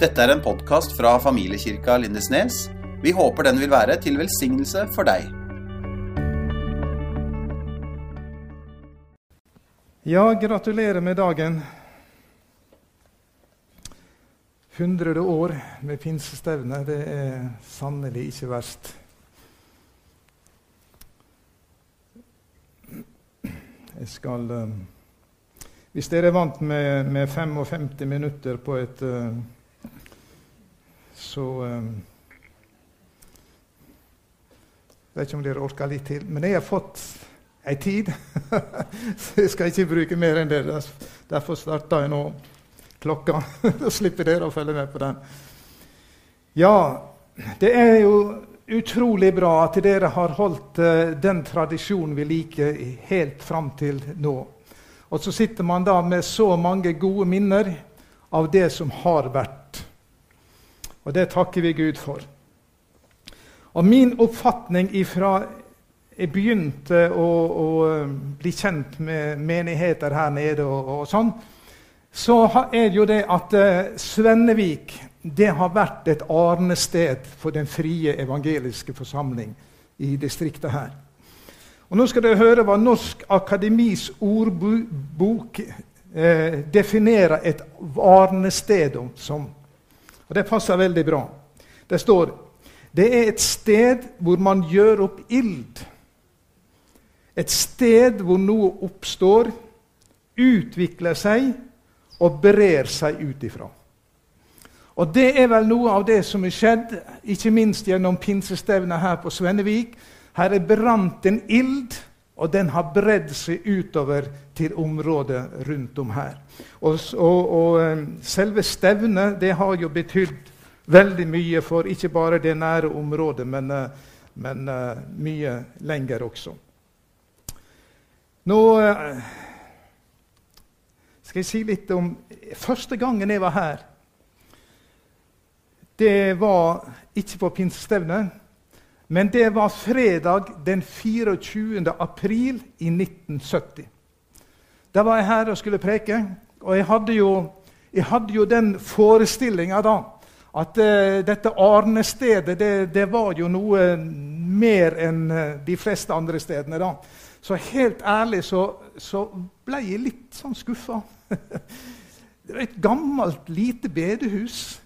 Dette er en podkast fra familiekirka Lindesnes. Vi håper den vil være til velsignelse for deg. Ja, gratulerer med dagen. 100 år med pinsestevne, det er sannelig ikke verst. Jeg skal eh, Hvis dere er vant med, med 55 minutter på et eh, Så um, vet ikke om dere orker litt til. Men jeg har fått ei tid, så jeg skal ikke bruke mer enn det. Derfor starter jeg nå klokka. Da slipper dere å følge med på den. Ja, det er jo utrolig bra at dere har holdt uh, den tradisjonen vi liker helt fram til nå. Og så sitter man da med så mange gode minner av det som har vært. Og det takker vi Gud for. Og min oppfatning ifra jeg begynte å, å eh, bli kjent med menigheter her nede, og, og sånn, så er det jo det at uh, Svennevik det har vært et arnested for den frie evangeliske forsamling i distriktet her. Og Nå skal dere høre hva Norsk Akademis ordbok eh, definerer et arnested som. Og Det passer veldig bra. Det står det er et sted hvor man gjør opp ild. Et sted hvor noe oppstår, utvikler seg og brer seg ut ifra. Og Det er vel noe av det som er skjedd, ikke minst gjennom pinsestevnet her på Svennevik. Her er brant en ild, og den har bredd seg utover til området rundt om her. Og, og, og eh, Selve stevnet det har jo betydd veldig mye for ikke bare det nære området, men, eh, men uh, mye lenger også. Nå uh, skal jeg si litt om Første gangen jeg var her, det var ikke på pinsestevnet, men det var fredag den 24. april i 1970. Da var jeg her og skulle preke, og jeg hadde jo, jeg hadde jo den forestillinga da at uh, dette Arnestedet det, det var jo noe mer enn uh, de fleste andre stedene. da. Så helt ærlig så, så ble jeg litt sånn skuffa. det var et gammelt, lite bedehus.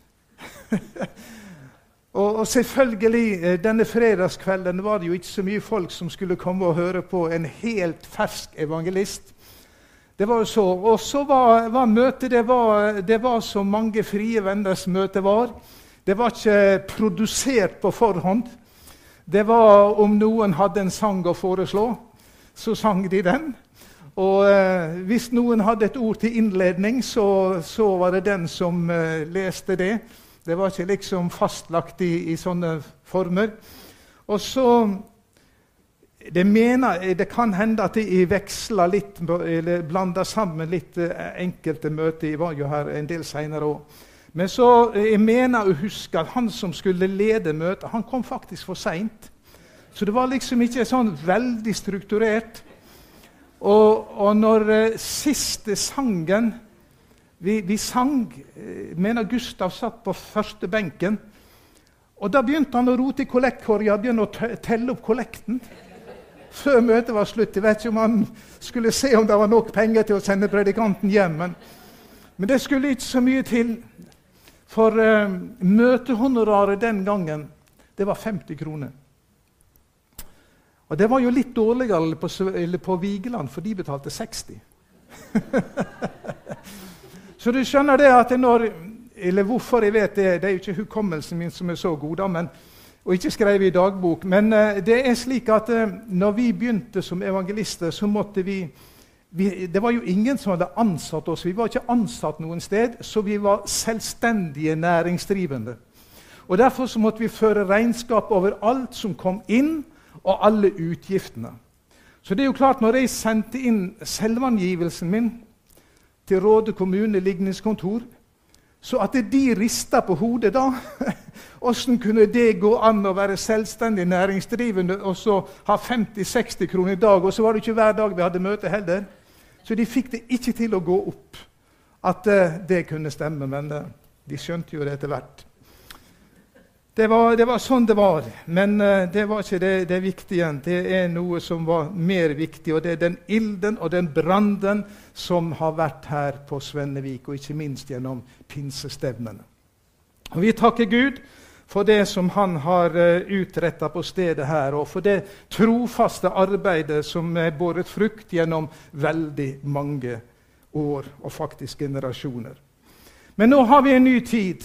og, og, selvfølgelig, denne fredagskvelden var det jo ikke så mye folk som skulle komme og høre på en helt fersk evangelist. Det var jo så. Og så var, var møtet det var, det var som mange frie venners møte var. Det var ikke produsert på forhånd. Det var om noen hadde en sang å foreslå, så sang de den. Og eh, hvis noen hadde et ord til innledning, så, så var det den som eh, leste det. Det var ikke liksom fastlagt i, i sånne former. Og så det, mener, det kan hende at jeg veksler litt, eller blander sammen litt eh, enkelte møter. Jeg var jo her en del seinere òg. Men så, eh, jeg mener å huske at han som skulle lede møtet, han kom faktisk for seint. Så det var liksom ikke sånn veldig strukturert. Og, og når eh, siste sangen vi, vi, sang uh, mener Gustav satt på første benken. Og Da begynte han å rote i kollektkorga, å telle opp kollekten før møtet var slutt. Jeg vet ikke om han skulle se om det var nok penger til å sende predikanten hjem. Men, men det skulle ikke så mye til. For uh, møtehonoraret den gangen, det var 50 kroner. Og det var jo litt dårligere på, på Vigeland, for de betalte 60. så du skjønner det at når Eller hvorfor jeg vet det, det er jo ikke hukommelsen min som er så god, da, men og ikke skrevet i dagbok. Men uh, det er slik at uh, når vi begynte som evangelister, så måtte vi, vi, Det var jo ingen som hadde ansatt oss. Vi var ikke ansatt noen sted, så vi var selvstendige næringsdrivende. Og Derfor så måtte vi føre regnskap over alt som kom inn, og alle utgiftene. Så det er jo klart, når jeg sendte inn selvangivelsen min til Råde kommune ligningskontor, så at de rista på hodet da Åssen kunne det gå an å være selvstendig næringsdrivende og så ha 50-60 kroner i dag? Og så var det ikke hver dag vi hadde møte heller. Så de fikk det ikke til å gå opp at uh, det kunne stemme. Men uh, De skjønte jo det etter hvert. Det var, det var, sånn det var, men uh, det var ikke det, det viktige. Det er noe som var mer viktig, og det er den ilden og den brannen som har vært her på Svennevik, og ikke minst gjennom pinsestevnene. Og Vi takker Gud for det som han har eh, utretta på stedet her, og for det trofaste arbeidet som er båret frukt gjennom veldig mange år, og faktisk generasjoner. Men nå har vi en ny tid.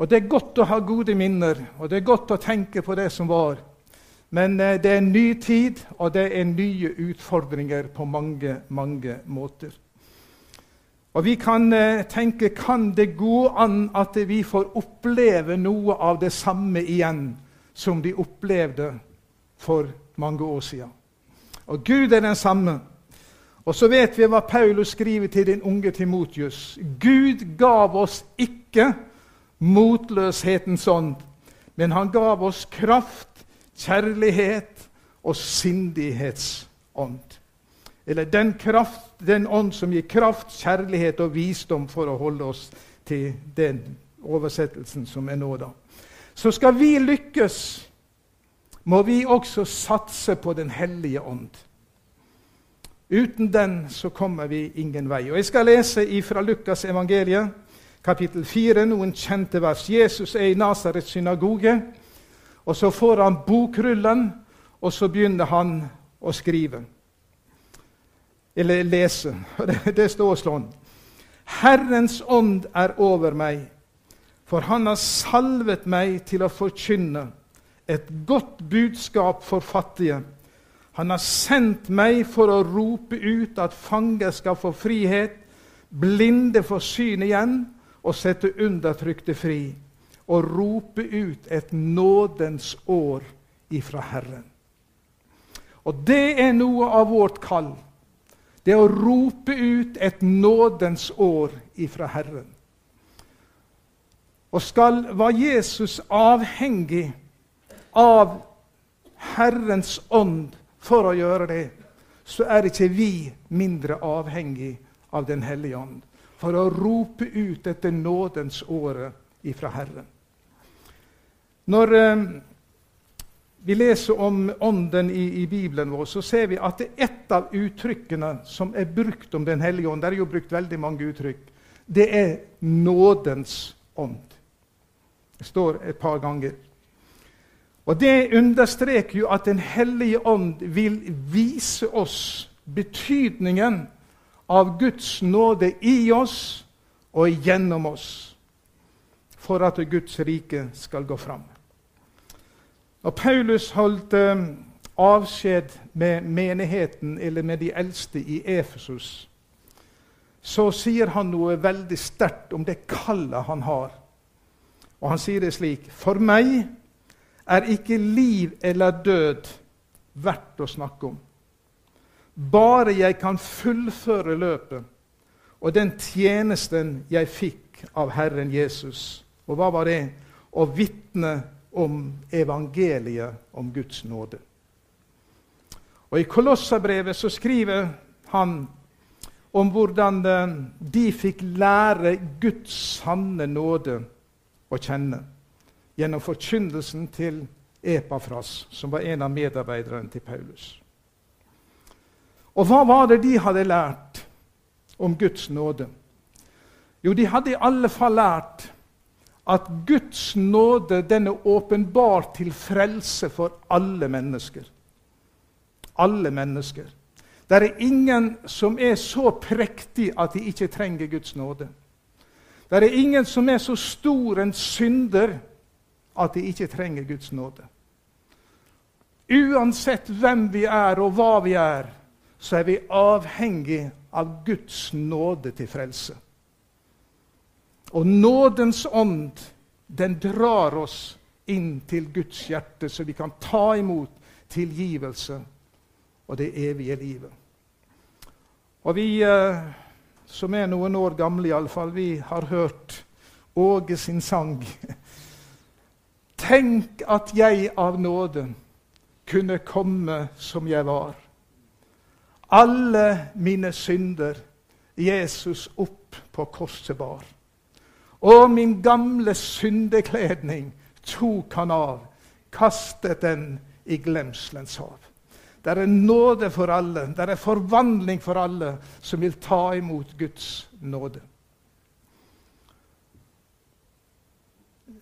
Og Det er godt å ha gode minner, og det er godt å tenke på det som var. Men eh, det er en ny tid, og det er nye utfordringer på mange, mange måter. Og Vi kan eh, tenke kan det gå an at vi får oppleve noe av det samme igjen som de opplevde for mange år siden. Og Gud er den samme. Og så vet vi hva Paulus skriver til den unge Timotius. Gud gav oss ikke motløshetens ånd. Men han gav oss kraft, kjærlighet og sindighetsånd. Eller den, kraft, den ånd som gir kraft, kjærlighet og visdom, for å holde oss til den oversettelsen som er nå. da. Så skal vi lykkes, må vi også satse på Den hellige ånd. Uten den så kommer vi ingen vei. Og Jeg skal lese fra Lukas evangeliet kapittel 4, noen kjente vers. Jesus er i Nasarets synagoge, og så får han bokrullen, og så begynner han å skrive. Eller lese. Det, det står sånn. Herrens ånd er over meg, for han har salvet meg til å forkynne et godt budskap for fattige. Han har sendt meg for å rope ut at fanger skal få frihet, blinde får syn igjen, og sette undertrykte fri og rope ut et nådens år ifra Herren. Og det er noe av vårt kall. Det å rope ut et nådens år ifra Herren. Og skal var Jesus avhengig av Herrens ånd for å gjøre det, så er ikke vi mindre avhengig av Den hellige ånd for å rope ut etter nådens åre ifra Herren. Når eh, vi leser om Ånden i, i, Bibelen vår, så ser vi at ett av uttrykkene som er brukt om Den hellige ånd. Det er jo brukt veldig mange uttrykk. Det er nådens ånd. Det står et par ganger. Og Det understreker jo at Den hellige ånd vil vise oss betydningen av Guds nåde i oss og gjennom oss for at Guds rike skal gå fram. Når Paulus holdt eh, avskjed med menigheten, eller med de eldste i Efesus, så sier han noe veldig sterkt om det kallet han har. Og han sier det slik.: For meg er ikke liv eller død verdt å snakke om. Bare jeg kan fullføre løpet og den tjenesten jeg fikk av Herren Jesus. Og hva var det? Å vitne om evangeliet om Guds nåde. Og I Kolossabrevet så skriver han om hvordan eh, de fikk lære Guds sanne nåde å kjenne gjennom forkynnelsen til Epafras, som var en av medarbeiderne til Paulus. Og hva var det de hadde lært om Guds nåde? Jo, de hadde i alle fall lært at Guds nåde den er åpenbar til frelse for alle mennesker. Alle mennesker. Det er ingen som er så prektig at de ikke trenger Guds nåde. Det er ingen som er så stor en synder at de ikke trenger Guds nåde. Uansett hvem vi er og hva vi er, så er vi avhengig av Guds nåde til frelse. Og nådens ånd, den drar oss inn til Guds hjerte, så vi kan ta imot tilgivelse og det evige livet. Og vi eh, som er noen år gamle, iallfall, vi har hørt Åge sin sang. Tenk at jeg av nåde kunne komme som jeg var alle mine synder Jesus opp på korset bar. Og min gamle syndekledning tok han av, kastet den i glemselens hav. Det er nåde for alle, det er forvandling for alle som vil ta imot Guds nåde.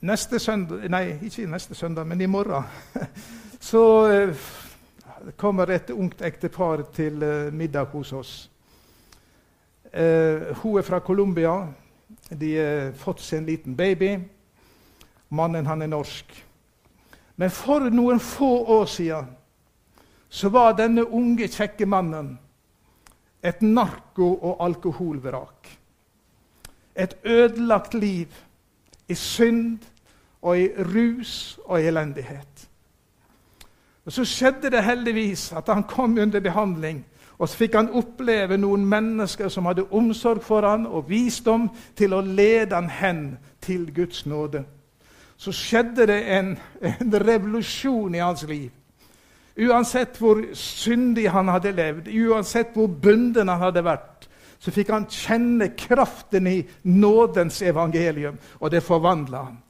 Neste søndag Nei, ikke neste søndag, men i morgen. Så eh, kommer et ungt ektepar til eh, middag hos oss. Eh, hun er fra Colombia. De har fått seg en liten baby. Mannen han er norsk. Men for noen få år siden så var denne unge, kjekke mannen et narko- og alkoholvrak. Et ødelagt liv i synd og i rus og i elendighet. Og Så skjedde det heldigvis at han kom under behandling. Og så fikk han oppleve noen mennesker som hadde omsorg for han og visdom til å lede han hen til Guds nåde. Så skjedde det en, en revolusjon i hans liv. Uansett hvor syndig han hadde levd, uansett hvor bunden han hadde vært, så fikk han kjenne kraften i nådens evangelium, og det forvandla han.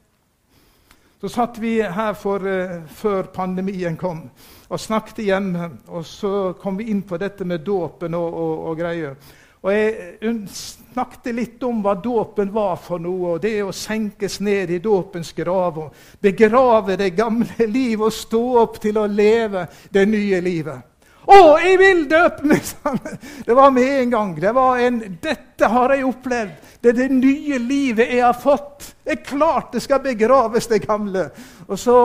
Så satt vi her for, uh, før pandemien kom, og snakket hjemme. Og så kom vi inn på dette med dåpen og, og, og, greier. Og jeg snakket litt om hva dåpen var for noe, og det å senkes ned i dåpens grav og begrave det gamle livet og stå opp til å leve det nye livet. 'Å, jeg vil døpe meg!' Det var med en gang. Det var en, 'Dette har jeg opplevd. Det er det nye livet jeg har fått.' Det er klart det skal begraves, det gamle. Og så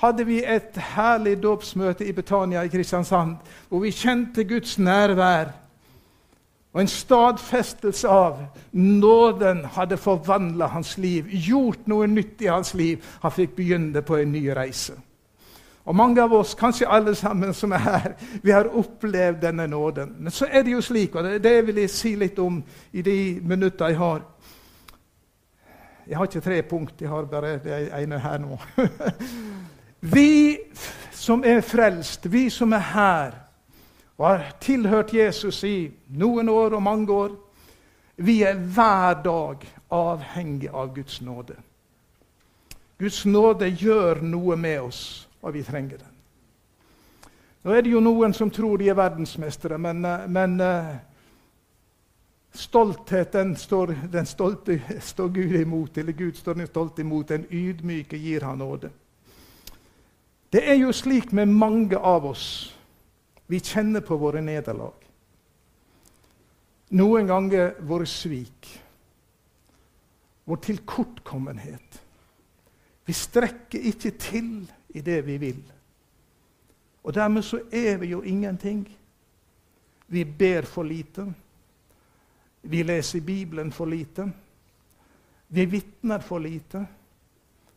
hadde vi et herlig dåpsmøte i Betania i Kristiansand, hvor vi kjente Guds nærvær. Og en stadfestelse av nåden hadde forvandla hans liv, gjort noe nytt i hans liv. Han fikk begynne på en ny reise. Og mange av oss, kanskje alle sammen som er her, vi har opplevd denne nåden. Men så er det jo slik, og det, vil jeg si litt om i de minutter jeg har. Jeg har ikke tre punkt, jeg har bare det ene her nå. vi som er frelst, vi som er her og har tilhørt Jesus i noen år og mange år, vi er hver dag avhengig av Guds nåde. Guds nåde gjør noe med oss og vi trenger den. Nå er det jo noen som tror de er verdensmestere, men, eh, men uh, stolthet den står, den stolte står Gud imot, eller Gud står den stolte imot. Den ydmyke gir han nåde. Det er jo slik med mange av oss. Vi kjenner på våre nederlag. Noen ganger våre svik, vår tilkortkommenhet. Vi strekker ikke til i det vi vil. Og dermed så er vi jo ingenting. Vi ber for lite. Vi leser Bibelen for lite. Vi vitner for lite.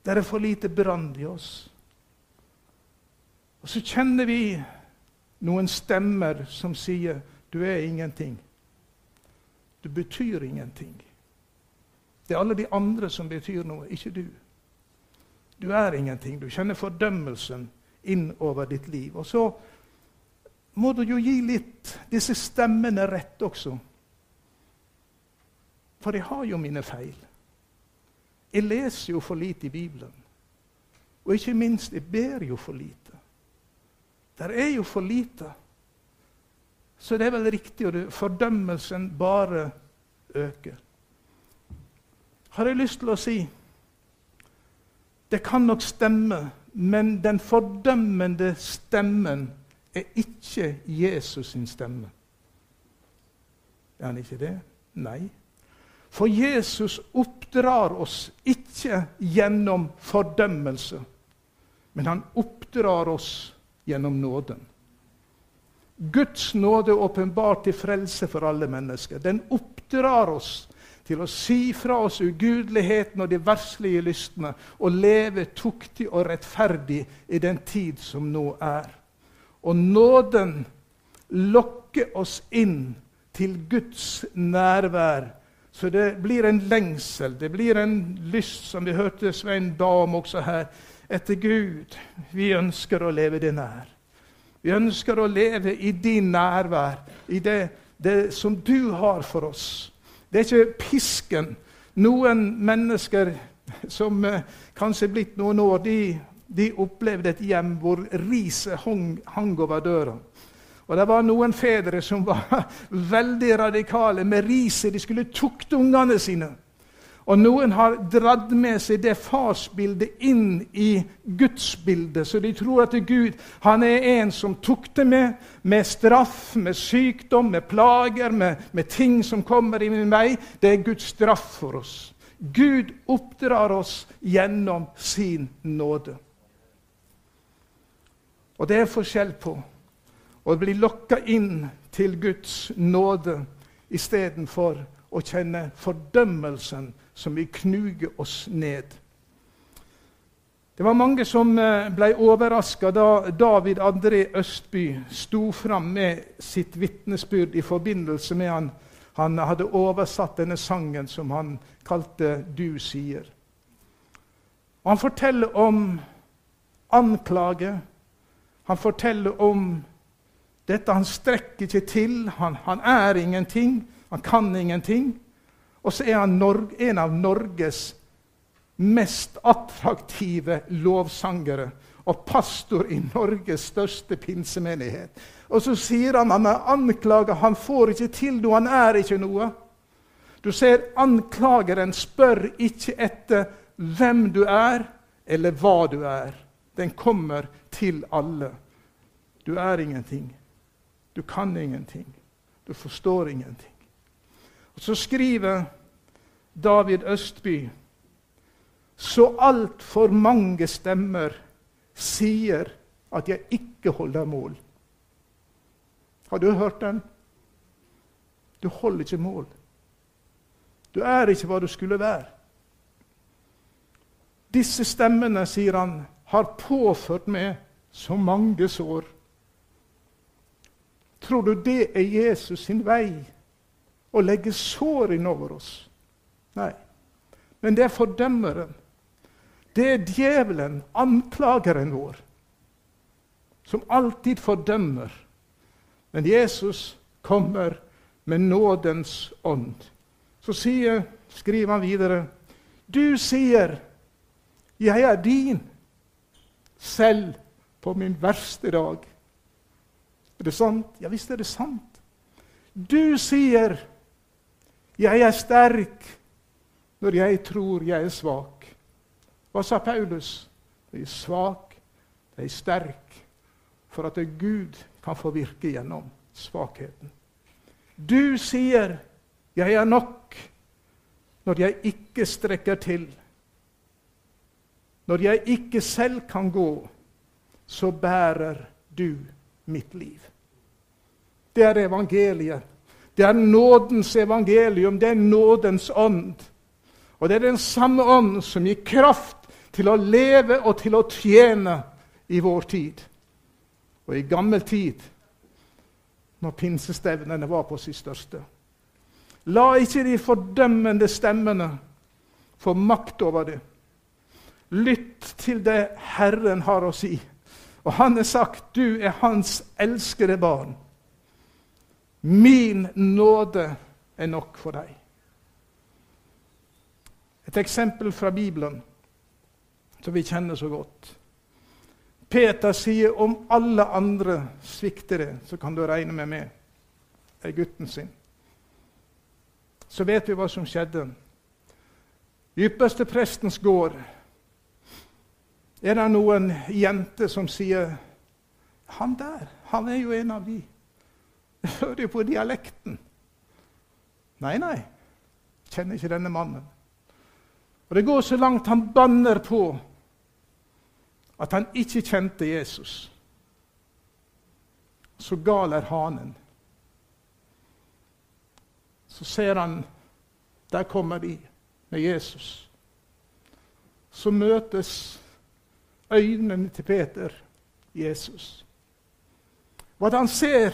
Det er for lite brann i oss. Og så kjenner vi noen stemmer som sier 'du er ingenting'. Du betyr ingenting. Det er alle de andre som betyr noe, ikke du. Du er ingenting. Du kjenner fordømmelsen innover ditt liv. Og så må du jo gi litt disse stemmene rett også. For jeg har jo mine feil. Jeg leser jo for lite i Bibelen. Og ikke minst, jeg ber jo for lite. Der er jo for lite. Så det er vel riktig, og fordømmelsen bare øker. Har jeg lyst til å si det kan nok stemme, men den fordømmende stemmen er ikke Jesus sin stemme. Er han ikke det? Nei. For Jesus oppdrar oss ikke gjennom fordømmelse, men han oppdrar oss gjennom nåden. Guds nåde er åpenbart til frelse for alle mennesker. Den oppdrar oss til å si fra oss ugudeligheten og de verslige lystne og leve tuktig og rettferdig i den tid som nå er. Og nåden lokker oss inn til Guds nærvær. Så det blir en lengsel, det blir en lyst, som vi hørte Svein ba om også her, etter Gud. Vi ønsker å leve det nær. Vi ønsker å leve i din nærvær, i det, det som du har for oss. Det er ikke pisken Noen mennesker som eh, kanskje er blitt noen år, de, de opplevde et hjem hvor riset hang, hang over døra. Og Det var noen fedre som var veldig radikale med riset. De skulle tukte ungene sine. Og noen har dratt med seg det farsbildet inn i gudsbildet. Så de tror at Gud han er en som tukter med, med straff, med sykdom, med plager, med, med ting som kommer i min vei. Det er Guds straff for oss. Gud oppdrar oss gjennom sin nåde. Og det er forskjell på å bli lokka inn til Guds nåde istedenfor å kjenne fordømmelsen som vil knuge oss ned. Det var mange som eh, ble overraska da David André Østby sto fram med sitt vitnesbyrd i forbindelse med han, han hadde oversatt denne sangen som han kalte 'Du sier'. Og han forteller om anklage. Han forteller om dette han strekker ikke til. Han, han er ingenting. Han kan ingenting. Og så er han en av Norges mest attraktive lovsangere og pastor i Norges største pinsemenighet. Og så sier han han er anklaget, han får ikke til noe, han er ikke noe. Du ser, anklageren spør ikke etter hvem du er, eller hva du er. Den kommer til alle. Du er ingenting. Du kan ingenting. Du forstår ingenting. Og Så skriver David Østby så altfor mange stemmer sier at jeg ikke holder mål. Har du hørt den? Du holder ikke mål. Du er ikke hva du skulle være. Disse stemmene, sier han, har påført meg så mange sår. Tror du det er Jesus sin vei? Å legge sår innover oss? Nei. Men det er fordømmeren. Det er djevelen, anklageren vår, som alltid fordømmer. Men Jesus kommer med nådens ånd. Så sier, skriver han videre Du sier, 'Jeg er din', selv på min verste dag. Er det sant? Ja visst er det sant. Du sier, 'Jeg er sterk' når jeg tror jeg er svak. Hva sa Paulus? Jeg er svak, jeg er sterk, for at Gud kan få virke gjennom svakheten. Du sier 'jeg er nok' når jeg ikke strekker til. Når jeg ikke selv kan gå, så bærer du mitt liv. Det er evangeliet. Det er nådens evangelium. Det er nådens ånd. Og det er den samme ånd som gir kraft til å leve og til å tjene i vår tid. Og i gammel tid, når pinsestevnene var på sitt største. La ikke de fordømmende stemmene få makt over det. Lytt til det Herren har å si. Og han har sagt, 'Du er Hans elskede barn'. Min nåde er nok for deg. Et eksempel fra Bibelen som vi kjenner så godt. Peter sier om alle andre svikter det, så kan du regne med meg. er gutten sin. Så vet vi hva som skjedde. Ypperste prestens gård er det noen jenter som sier 'Han der, han er jo en av de.' Jeg hører jo på dialekten. Nei, nei, kjenner ikke denne mannen. Og Det går så langt han banner på at han ikke kjente Jesus. Så gal er hanen. Så ser han der kommer de med Jesus. Så møtes øynene til Peter Jesus. Hva han ser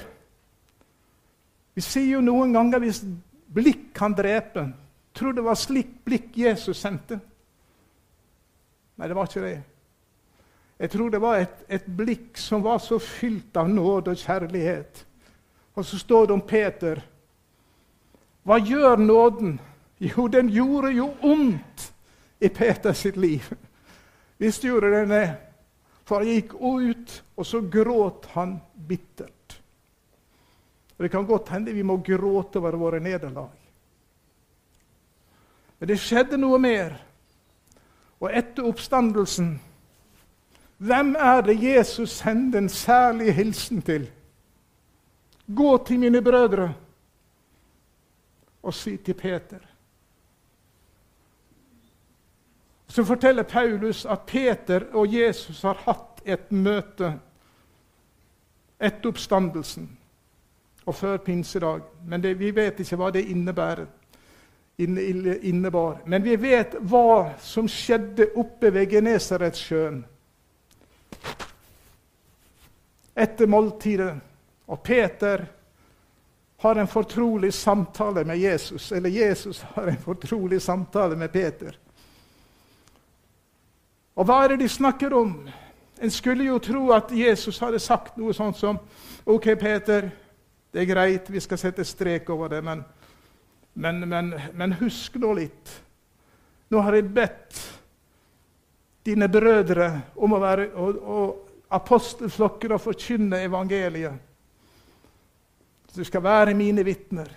Vi sier jo noen ganger hvis blikk kan drepe tror det var slik blikk Jesus sendte. Nei, det var ikke det. Jeg tror det var et, et blikk som var så fylt av nåde og kjærlighet. Og så står det om Peter. Hva gjør nåden Jo, den gjorde jo ondt i Peters sitt liv. Visst gjorde den det. For han gikk ut, og så gråt han bittert. Og Det kan godt hende vi må gråte over våre nederlag. Men det skjedde noe mer. Og etter oppstandelsen Hvem er det Jesus sender en særlig hilsen til? Gå til mine brødre og si til Peter Så forteller Paulus at Peter og Jesus har hatt et møte etter oppstandelsen og før pinsedag. Men det, vi vet ikke hva det innebærer, innebar. Men vi vet hva som skjedde oppe ved Genesaretsjøen etter måltidet. Og Peter har en fortrolig samtale med Jesus, eller Jesus har en fortrolig samtale med Peter. Og hva er det de snakker om? En skulle jo tro at Jesus hadde sagt noe sånt som OK, Peter, det er greit, vi skal sette strek over det, men, men, men, men husk nå litt. Nå har jeg bedt dine brødre om å være og, og apostelflokker og forkynne evangeliet. Du skal være mine vitner.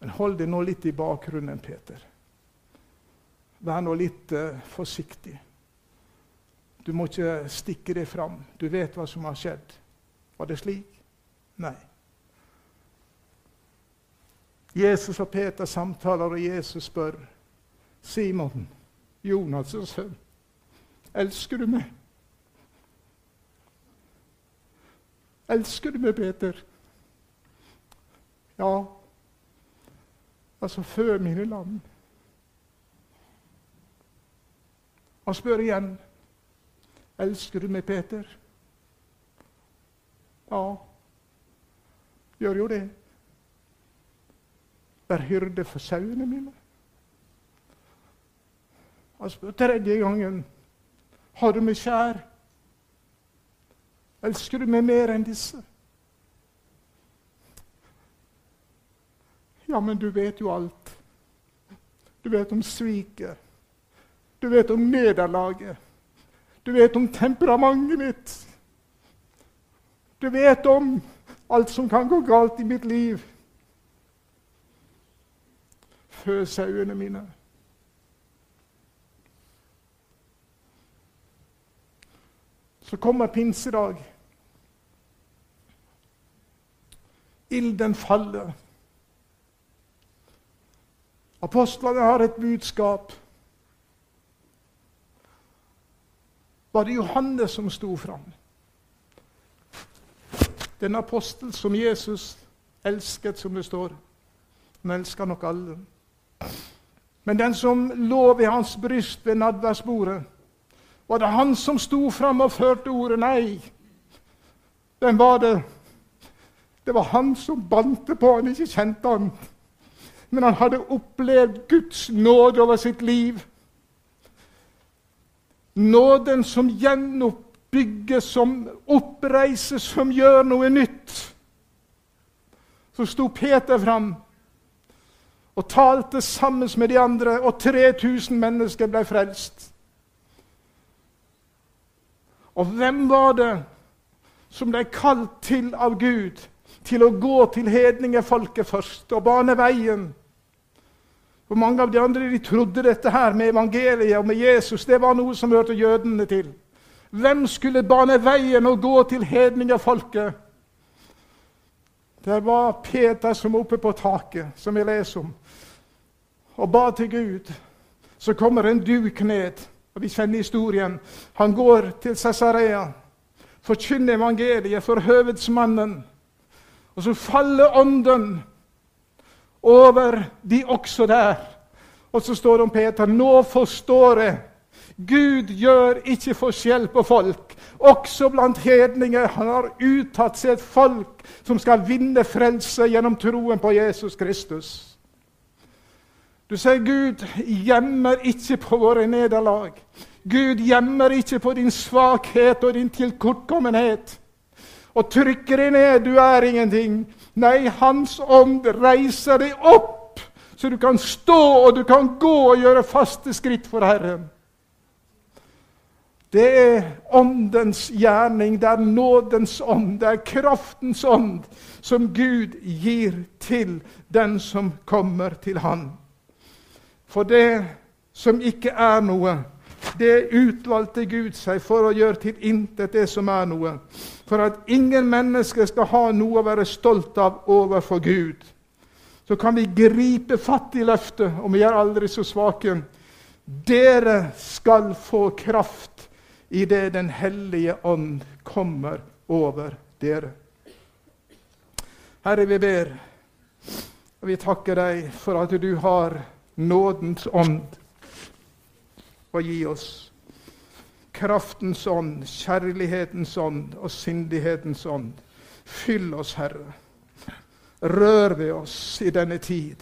Men hold deg nå litt i bakgrunnen, Peter. Vær nå litt uh, forsiktig. Du må ikke stikke det fram. Du vet hva som har skjedd. Var det slik? Nei. Jesus og Peter samtaler, og Jesus spør Simon, Jonas' sønn, elsker du meg? Elsker du meg, Peter? Ja. Altså, før mine land. Han spør igjen. Elsker du meg, Peter? Ja, gjør jo det. Vær hyrde for sauene mine. Han spør tredje gangen. Har du meg kjær? Elsker du meg mer enn disse? Ja, men du vet jo alt. Du vet om sviket. Du vet om nederlaget. Du vet om temperamentet mitt. Du vet om alt som kan gå galt i mitt liv. Fø sauene mine. Så kommer pinsedag. Ilden faller. Apostlene har et budskap. var det Johannes som sto fram. Den apostel som Jesus elsket, som det står. Han elsker nok alle. Men den som lå ved hans bryst ved nadværsbordet, var det han som sto fram og førte ordet? Nei. Hvem var det? Det var han som bandte på. Han ikke kjente han. Men han hadde opplevd Guds nåde over sitt liv. Nåden som gjenoppbygger, som oppreiser, som gjør noe nytt. Så sto Peter fram og talte sammen med de andre, og 3000 mennesker ble frelst. Og hvem var det som ble kalt til av Gud til å gå til hedningefolket først og bane veien? For Mange av de andre de trodde dette her med evangeliet og med Jesus det var noe som hørte jødene til. Hvem skulle bane veien og gå til hedningefolket? Det var Peter som var oppe på taket, som vi leser om, og ba til Gud. Så kommer en duk ned, og vi kjenner historien. Han går til Cesarea, forkynner evangeliet for høvedsmannen. Og så faller ånden over de også der. Og så står det om Peter nå forstår jeg. Gud gjør ikke forskjell på folk. Også blant hedninger. Han har uttatt seg et folk som skal vinne frelse gjennom troen på Jesus Kristus. Du sier Gud gjemmer ikke på våre nederlag. Gud gjemmer ikke på din svakhet og din tilkortkommenhet. Og trykker deg ned, du er ingenting. Nei, Hans ånd reiser deg opp, så du kan stå og du kan gå og gjøre faste skritt for Herren. Det er åndens gjerning, det er nådens ånd, det er kraftens ånd som Gud gir til den som kommer til Han. For det som ikke er noe, det utvalgte Gud seg for å gjøre til intet det som er noe. For at ingen mennesker skal ha noe å være stolt av overfor Gud. Så kan vi gripe fatt i løftet, og vi er aldri så svake. Dere skal få kraft idet Den hellige ånd kommer over dere. Herre, vi ber, og vi takker deg for at du har nådens ånd og gi oss. Kraftens ånd, kjærlighetens ånd og syndighetens ånd. Fyll oss, Herre. Rør ved oss i denne tid,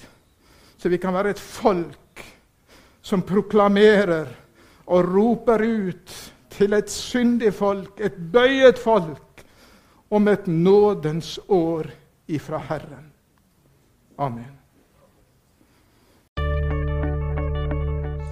så vi kan være et folk som proklamerer og roper ut til et syndig folk, et bøyet folk, om et nådens år ifra Herren. Amen.